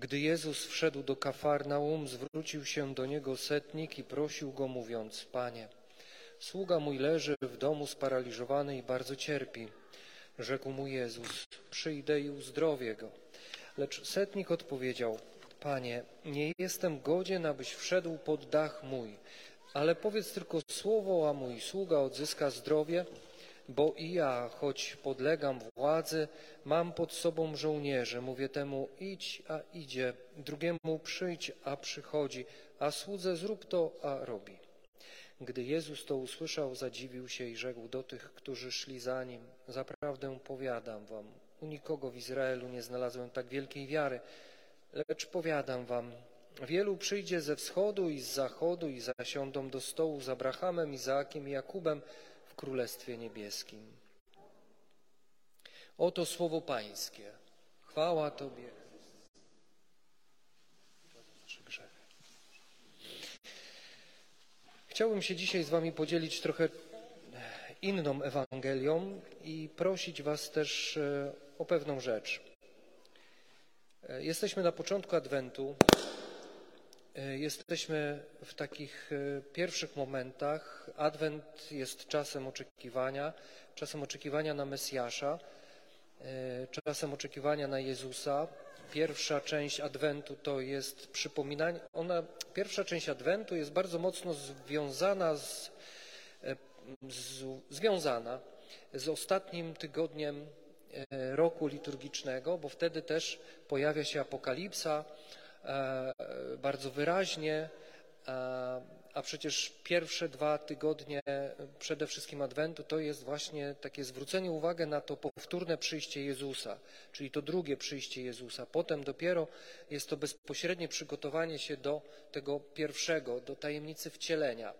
Gdy Jezus wszedł do Kafarnaum, zwrócił się do niego setnik i prosił go, mówiąc: Panie, sługa mój leży w domu sparaliżowany i bardzo cierpi. Rzekł mu Jezus: Przyjdę i uzdrowię go. Lecz setnik odpowiedział: Panie, nie jestem godzien, abyś wszedł pod dach mój, ale powiedz tylko słowo, a mój sługa odzyska zdrowie, bo i ja, choć podlegam władzy, mam pod sobą żołnierze. Mówię temu idź, a idzie, drugiemu przyjdź, a przychodzi, a słudze zrób to, a robi. Gdy Jezus to usłyszał, zadziwił się i rzekł do tych, którzy szli za nim: Zaprawdę powiadam wam, u nikogo w Izraelu nie znalazłem tak wielkiej wiary. Lecz powiadam wam, wielu przyjdzie ze wschodu i z zachodu i zasiądą do stołu z Abrahamem, Izaakiem i Jakubem Królestwie Niebieskim. Oto słowo Pańskie. Chwała Tobie. Chciałbym się dzisiaj z Wami podzielić trochę inną Ewangelią i prosić Was też e, o pewną rzecz. E, jesteśmy na początku Adwentu. E, jesteśmy w takich pierwszych momentach. Adwent jest czasem oczekiwania, czasem oczekiwania na Mesjasza, czasem oczekiwania na Jezusa. Pierwsza część Adwentu to jest przypominanie. Ona, pierwsza część Adwentu jest bardzo mocno związana z, z, związana z ostatnim tygodniem e, roku liturgicznego, bo wtedy też pojawia się apokalipsa e, bardzo wyraźnie, a przecież pierwsze dwa tygodnie przede wszystkim Adwentu to jest właśnie takie zwrócenie uwagi na to powtórne przyjście Jezusa, czyli to drugie przyjście Jezusa. Potem dopiero jest to bezpośrednie przygotowanie się do tego pierwszego, do tajemnicy wcielenia.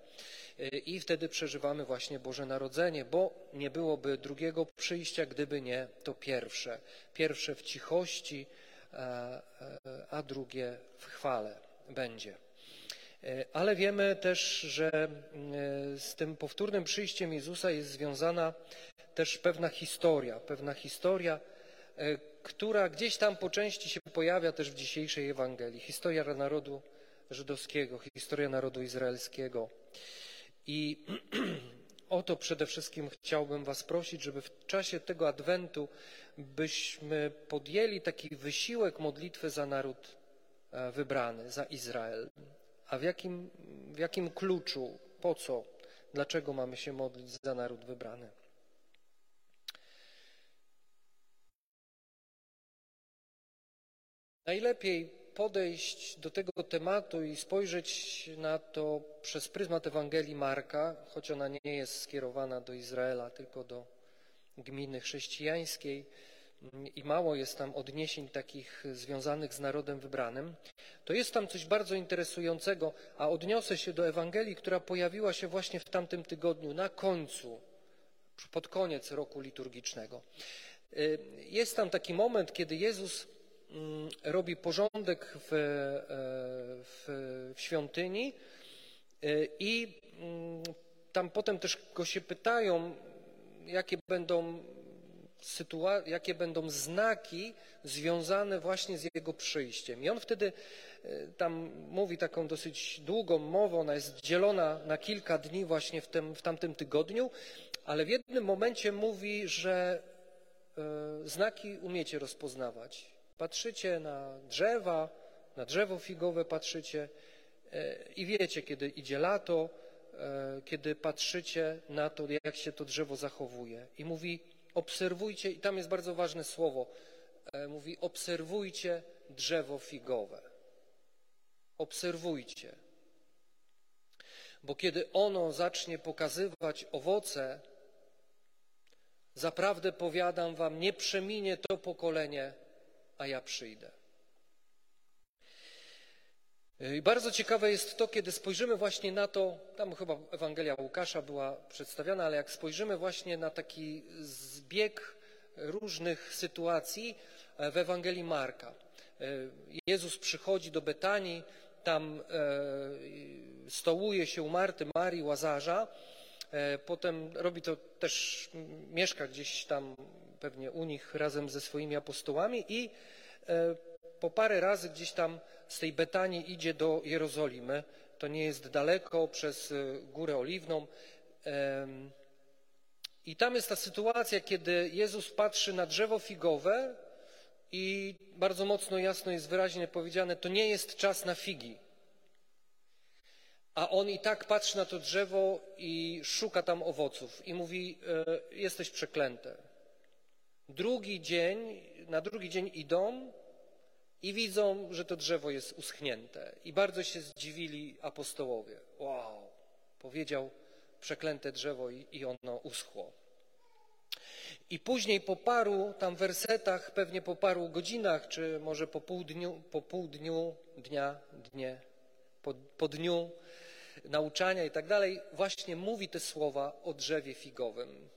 I wtedy przeżywamy właśnie Boże Narodzenie, bo nie byłoby drugiego przyjścia, gdyby nie to pierwsze. Pierwsze w cichości, a drugie w chwale będzie. E, ale wiemy też, że e, z tym powtórnym przyjściem Jezusa jest związana też pewna historia, pewna historia, e, która gdzieś tam po części się pojawia też w dzisiejszej Ewangelii. Historia narodu żydowskiego, historia narodu izraelskiego. I o to przede wszystkim chciałbym Was prosić, żeby w czasie tego Adwentu byśmy podjęli taki wysiłek modlitwy za naród wybrany, za Izrael. A w jakim, w jakim kluczu, po co, dlaczego mamy się modlić za naród wybrany? Najlepiej podejść do tego tematu i spojrzeć na to przez pryzmat Ewangelii Marka, choć ona nie jest skierowana do Izraela, tylko do gminy chrześcijańskiej i mało jest tam odniesień takich związanych z narodem wybranym, to jest tam coś bardzo interesującego, a odniosę się do Ewangelii, która pojawiła się właśnie w tamtym tygodniu, na końcu, pod koniec roku liturgicznego. Y, jest tam taki moment, kiedy Jezus mm, robi porządek w, e, w, w świątyni y, i mm, tam potem też go się pytają, jakie będą jakie będą znaki związane właśnie z Jego przyjściem. I on wtedy e, tam mówi taką dosyć długą mowę, ona jest dzielona na kilka dni właśnie w, tym, w tamtym tygodniu, ale w jednym momencie mówi, że e, znaki umiecie rozpoznawać. Patrzycie na drzewa, na drzewo figowe patrzycie e, i wiecie, kiedy idzie lato, kiedy patrzycie na to, jak się to drzewo zachowuje. I mówi, obserwujcie, i tam jest bardzo ważne słowo, e, mówi obserwujcie drzewo figowe. Obserwujcie. Bo kiedy ono zacznie pokazywać owoce, zaprawdę powiadam wam, nie przeminie to pokolenie, a ja przyjdę. I bardzo ciekawe jest to, kiedy spojrzymy właśnie na to, tam chyba Ewangelia Łukasza była przedstawiana, ale jak spojrzymy właśnie na taki zbieg różnych sytuacji e, w Ewangelii Marka. E, Jezus przychodzi do Betanii, tam e, stołuje się u Marty, Marii, Łazarza, potem robi to też, mieszka gdzieś tam pewnie u nich razem ze swoimi apostołami i po parę razy gdzieś tam z tej Betanii idzie do Jerozolimy. To nie jest daleko przez y, Górę Oliwną. I tam jest ta sytuacja, kiedy Jezus patrzy na drzewo figowe i bardzo mocno, jasno jest wyraźnie powiedziane, to nie jest czas na figi. A on i tak patrzy na to drzewo i szuka tam owoców i mówi: e, Jesteś przeklęte. Drugi dzień, na drugi dzień idą i widzą, że to drzewo jest uschnięte. I bardzo się zdziwili apostołowie. Wow, powiedział przeklęte drzewo i, i ono uschło. I później po paru tam wersetach, pewnie po paru godzinach, czy może po pół dniu, po pół dniu dnia, dnie, po, po dniu nauczania i tak dalej, właśnie mówi te słowa o drzewie figowym.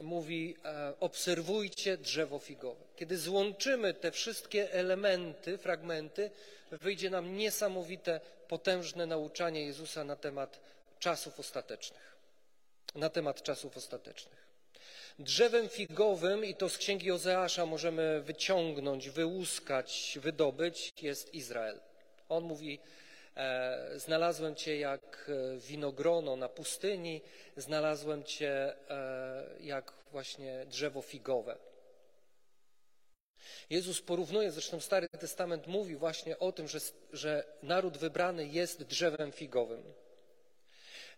Mówi, e, obserwujcie drzewo figowe. Kiedy złączymy te wszystkie elementy, fragmenty, wyjdzie nam niesamowite, potężne nauczanie Jezusa na temat czasów ostatecznych. Na temat czasów ostatecznych. Drzewem figowym, i to z księgi Ozeasza możemy wyciągnąć, wyłuskać, wydobyć, jest Izrael. On mówi, znalazłem Cię jak e, winogrono na pustyni, znalazłem Cię e, jak właśnie drzewo figowe. Jezus porównuje, zresztą Stary Testament mówi właśnie o tym, że, że naród wybrany jest drzewem figowym.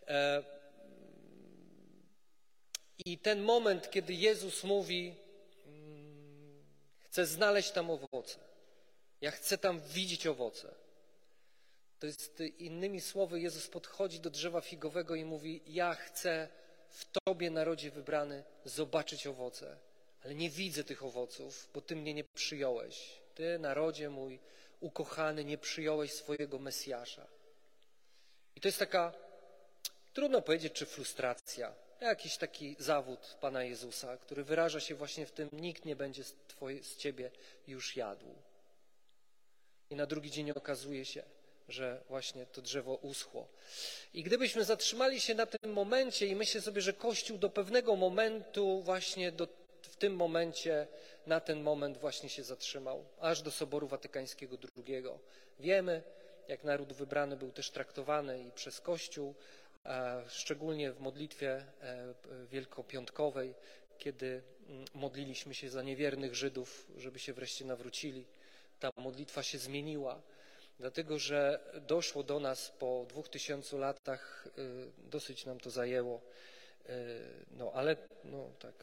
E, i ten moment, kiedy Jezus mówi, mm, chcę znaleźć tam owoce, ja chcę tam widzieć owoce. To jest innymi słowy, Jezus podchodzi do drzewa figowego i mówi: Ja chcę w Tobie, narodzie wybrany, zobaczyć owoce, ale nie widzę tych owoców, bo Ty mnie nie przyjąłeś. Ty, narodzie mój ukochany, nie przyjąłeś swojego Mesjasza. I to jest taka, trudno powiedzieć, czy frustracja, jakiś taki zawód Pana Jezusa, który wyraża się właśnie w tym, nikt nie będzie z, twoje, z Ciebie już jadł. I na drugi dzień okazuje się, że właśnie to drzewo uschło. I gdybyśmy zatrzymali się na tym momencie i myślę sobie, że Kościół do pewnego momentu właśnie do, w tym momencie, na ten moment właśnie się zatrzymał, aż do Soboru Watykańskiego II. Wiemy, jak naród wybrany był też traktowany i przez Kościół, szczególnie w modlitwie e, wielkopiątkowej, kiedy mm, modliliśmy się za niewiernych Żydów, żeby się wreszcie nawrócili. Ta modlitwa się zmieniła, dlatego że doszło do nas po dwóch tysiącu latach, y, dosyć nam to zajęło, y, no ale no tak,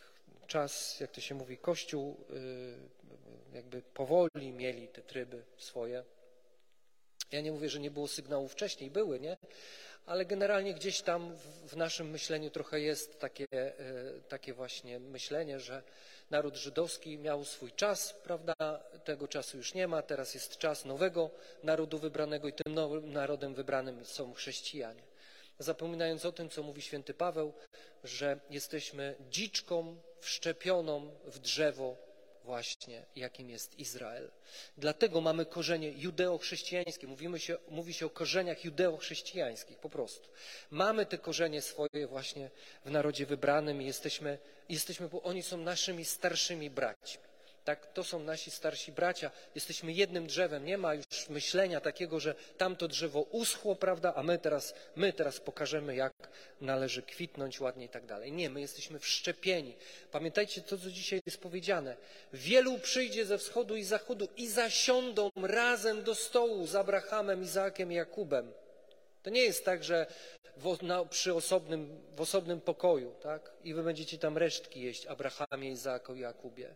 czas, jak to się mówi, Kościół y, jakby powoli mieli te tryby swoje. Ja nie mówię, że nie było sygnałów wcześniej, były, nie? Ale generalnie gdzieś tam w naszym myśleniu trochę jest takie, e, takie właśnie myślenie, że naród żydowski miał swój czas, prawda? Tego czasu już nie ma, teraz jest czas nowego narodu wybranego i tym nowym narodem wybranym są chrześcijanie. Zapominając o tym, co mówi święty Paweł, że jesteśmy dziczką wszczepioną w drzewo właśnie, jakim jest Izrael. Dlatego mamy korzenie judeo-chrześcijańskie. Mówimy się, mówi się o korzeniach judeo-chrześcijańskich po prostu. Mamy te korzenie swoje właśnie w narodzie wybranym i jesteśmy, jesteśmy, bo oni są naszymi starszymi braćmi. Tak, to są nasi starsi bracia. Jesteśmy jednym drzewem. Nie ma już myślenia takiego, że tamto drzewo uschło, prawda, a my teraz, my teraz pokażemy, jak należy kwitnąć ładnie i tak dalej. Nie, my jesteśmy wszczepieni. Pamiętajcie to, co dzisiaj jest powiedziane. Wielu przyjdzie ze wschodu i zachodu i zasiądą razem do stołu z Abrahamem, Izaakiem i Jakubem. To nie jest tak, że w, na, przy osobnym, w osobnym pokoju, tak? I wy będziecie tam resztki jeść, Abrahamie, Izaaku i Jakubie.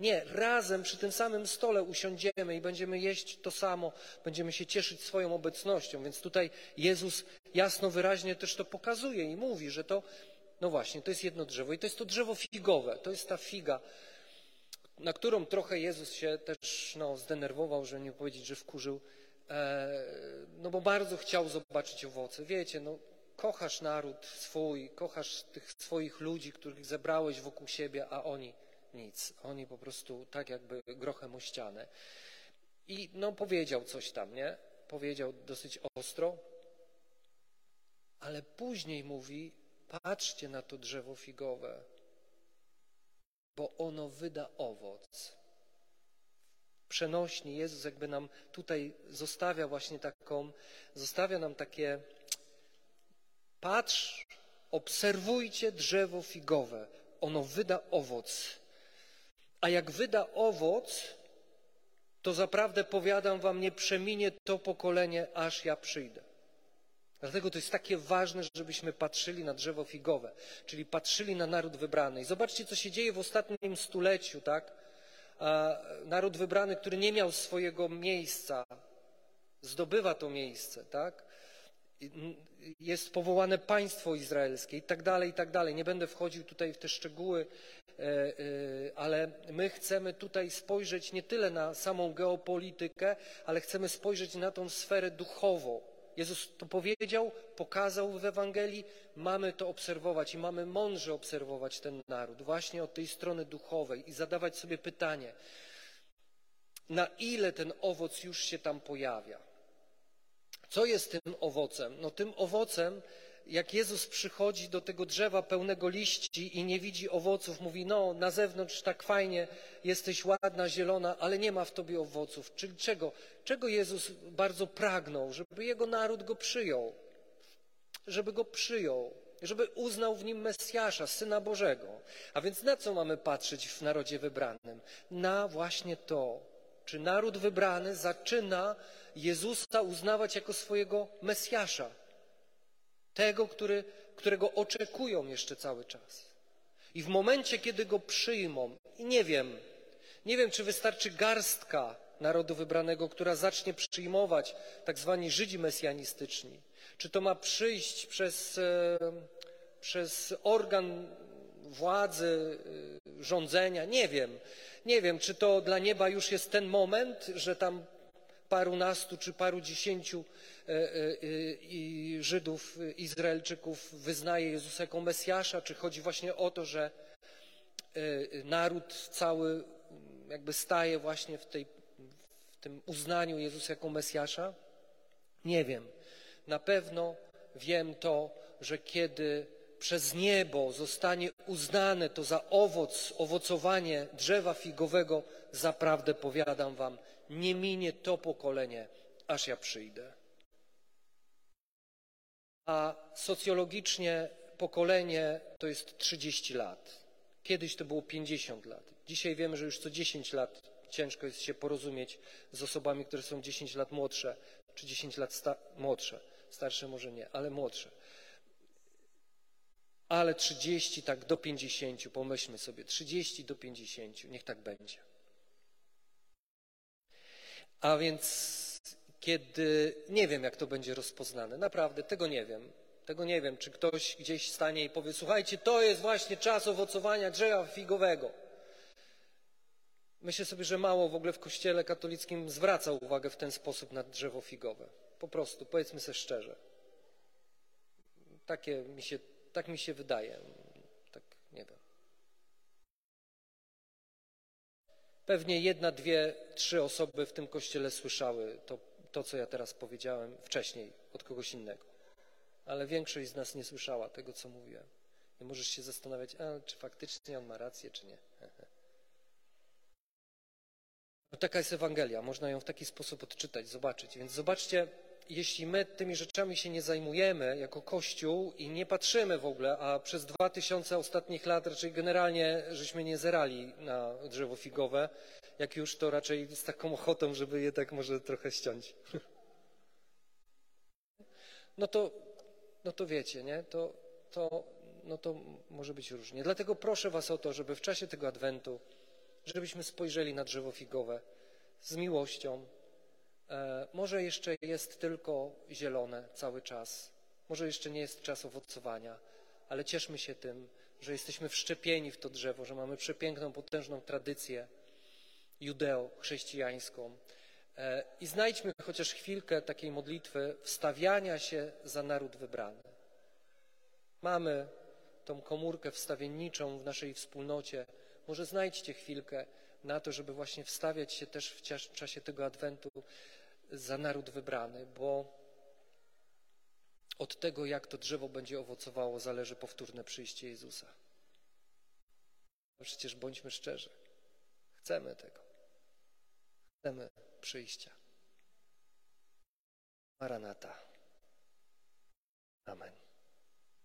Nie, razem przy tym samym stole usiądziemy i będziemy jeść to samo, będziemy się cieszyć swoją obecnością. Więc tutaj Jezus jasno, wyraźnie też to pokazuje i mówi, że to, no właśnie, to jest jedno drzewo i to jest to drzewo figowe, to jest ta figa, na którą trochę Jezus się też no, zdenerwował, że nie powiedzieć, że wkurzył, e, no bo bardzo chciał zobaczyć owoce. Wiecie, no kochasz naród swój, kochasz tych swoich ludzi, których zebrałeś wokół siebie, a oni nic. Oni po prostu tak jakby grochem o ścianę. I no powiedział coś tam, nie? Powiedział dosyć ostro, ale później mówi, patrzcie na to drzewo figowe, bo ono wyda owoc przenośni. Jezus jakby nam tutaj zostawia właśnie taką, zostawia nam takie, patrz, obserwujcie drzewo figowe, ono wyda owoc. A jak wyda owoc, to zaprawdę powiadam wam, nie przeminie to pokolenie, aż ja przyjdę. Dlatego to jest takie ważne, żebyśmy patrzyli na drzewo figowe, czyli patrzyli na naród wybrany. I zobaczcie, co się dzieje w ostatnim stuleciu, tak? Naród wybrany, który nie miał swojego miejsca, zdobywa to miejsce, tak? Jest powołane państwo izraelskie i tak dalej, i tak dalej. Nie będę wchodził tutaj w te szczegóły, ale my chcemy tutaj spojrzeć nie tyle na samą geopolitykę, ale chcemy spojrzeć na tą sferę duchową Jezus to powiedział, pokazał w Ewangelii, mamy to obserwować i mamy mądrze obserwować ten naród, właśnie od tej strony duchowej i zadawać sobie pytanie, na ile ten owoc już się tam pojawia. Co jest tym owocem? No tym owocem jak Jezus przychodzi do tego drzewa pełnego liści i nie widzi owoców, mówi: No, na zewnątrz tak fajnie, jesteś ładna, zielona, ale nie ma w tobie owoców. Czyli czego? Czego Jezus bardzo pragnął? Żeby jego naród go przyjął. Żeby go przyjął. Żeby uznał w nim Mesjasza, Syna Bożego. A więc na co mamy patrzeć w narodzie wybranym? Na właśnie to, czy naród wybrany zaczyna Jezusa uznawać jako swojego Mesjasza tego, który, którego oczekują jeszcze cały czas. I w momencie, kiedy go przyjmą, i nie wiem, nie wiem, czy wystarczy garstka narodu wybranego, która zacznie przyjmować tak zwani Żydzi mesjanistyczni, czy to ma przyjść przez, e, przez organ władzy, e, rządzenia, nie wiem. Nie wiem, czy to dla nieba już jest ten moment, że tam parunastu czy paru dziesięciu e, e, Żydów, Izraelczyków wyznaje Jezusa jako Mesjasza, czy chodzi właśnie o to, że e, naród cały jakby staje właśnie w, tej, w tym uznaniu Jezusa jako Mesjasza? Nie wiem. Na pewno wiem to, że kiedy przez niebo zostanie uznane to za owoc, owocowanie drzewa figowego, zaprawdę powiadam wam, nie minie to pokolenie, aż ja przyjdę. A socjologicznie pokolenie to jest 30 lat. Kiedyś to było 50 lat. Dzisiaj wiemy, że już co 10 lat ciężko jest się porozumieć z osobami, które są 10 lat młodsze, czy 10 lat sta młodsze. Starsze może nie, ale młodsze. Ale 30 tak do 50, pomyślmy sobie, 30 do 50, niech tak będzie. A więc kiedy nie wiem, jak to będzie rozpoznane, naprawdę tego nie wiem. Tego nie wiem, czy ktoś gdzieś stanie i powie: Słuchajcie, to jest właśnie czas owocowania drzewa figowego. Myślę sobie, że mało w ogóle w kościele katolickim zwraca uwagę w ten sposób na drzewo figowe. Po prostu, powiedzmy sobie szczerze. Takie mi się, tak mi się wydaje. Tak, nie wiem. Pewnie jedna, dwie, trzy osoby w tym kościele słyszały to, to, co ja teraz powiedziałem wcześniej od kogoś innego. Ale większość z nas nie słyszała tego, co mówiłem. I możesz się zastanawiać, a, czy faktycznie on ma rację, czy nie. No, taka jest Ewangelia, można ją w taki sposób odczytać, zobaczyć. Więc zobaczcie, jeśli my tymi rzeczami się nie zajmujemy jako Kościół i nie patrzymy w ogóle, a przez dwa tysiące ostatnich lat raczej generalnie żeśmy nie zerali na drzewo figowe, jak już to raczej z taką ochotą, żeby je tak może trochę ściąć. No to, no to wiecie, nie? To, to, no to może być różnie. Dlatego proszę Was o to, żeby w czasie tego Adwentu, żebyśmy spojrzeli na drzewo figowe z miłością, może jeszcze jest tylko zielone cały czas, może jeszcze nie jest czas owocowania, ale cieszmy się tym, że jesteśmy wszczepieni w to drzewo, że mamy przepiękną, potężną tradycję judeo-chrześcijańską. E, I znajdźmy chociaż chwilkę takiej modlitwy wstawiania się za naród wybrany. Mamy tą komórkę wstawienniczą w naszej wspólnocie. Może znajdźcie chwilkę na to, żeby właśnie wstawiać się też w czasie tego Adwentu za naród wybrany, bo od tego, jak to drzewo będzie owocowało, zależy powtórne przyjście Jezusa. Przecież bądźmy szczerzy, chcemy tego. Chcemy przyjścia. Maranata. Amen.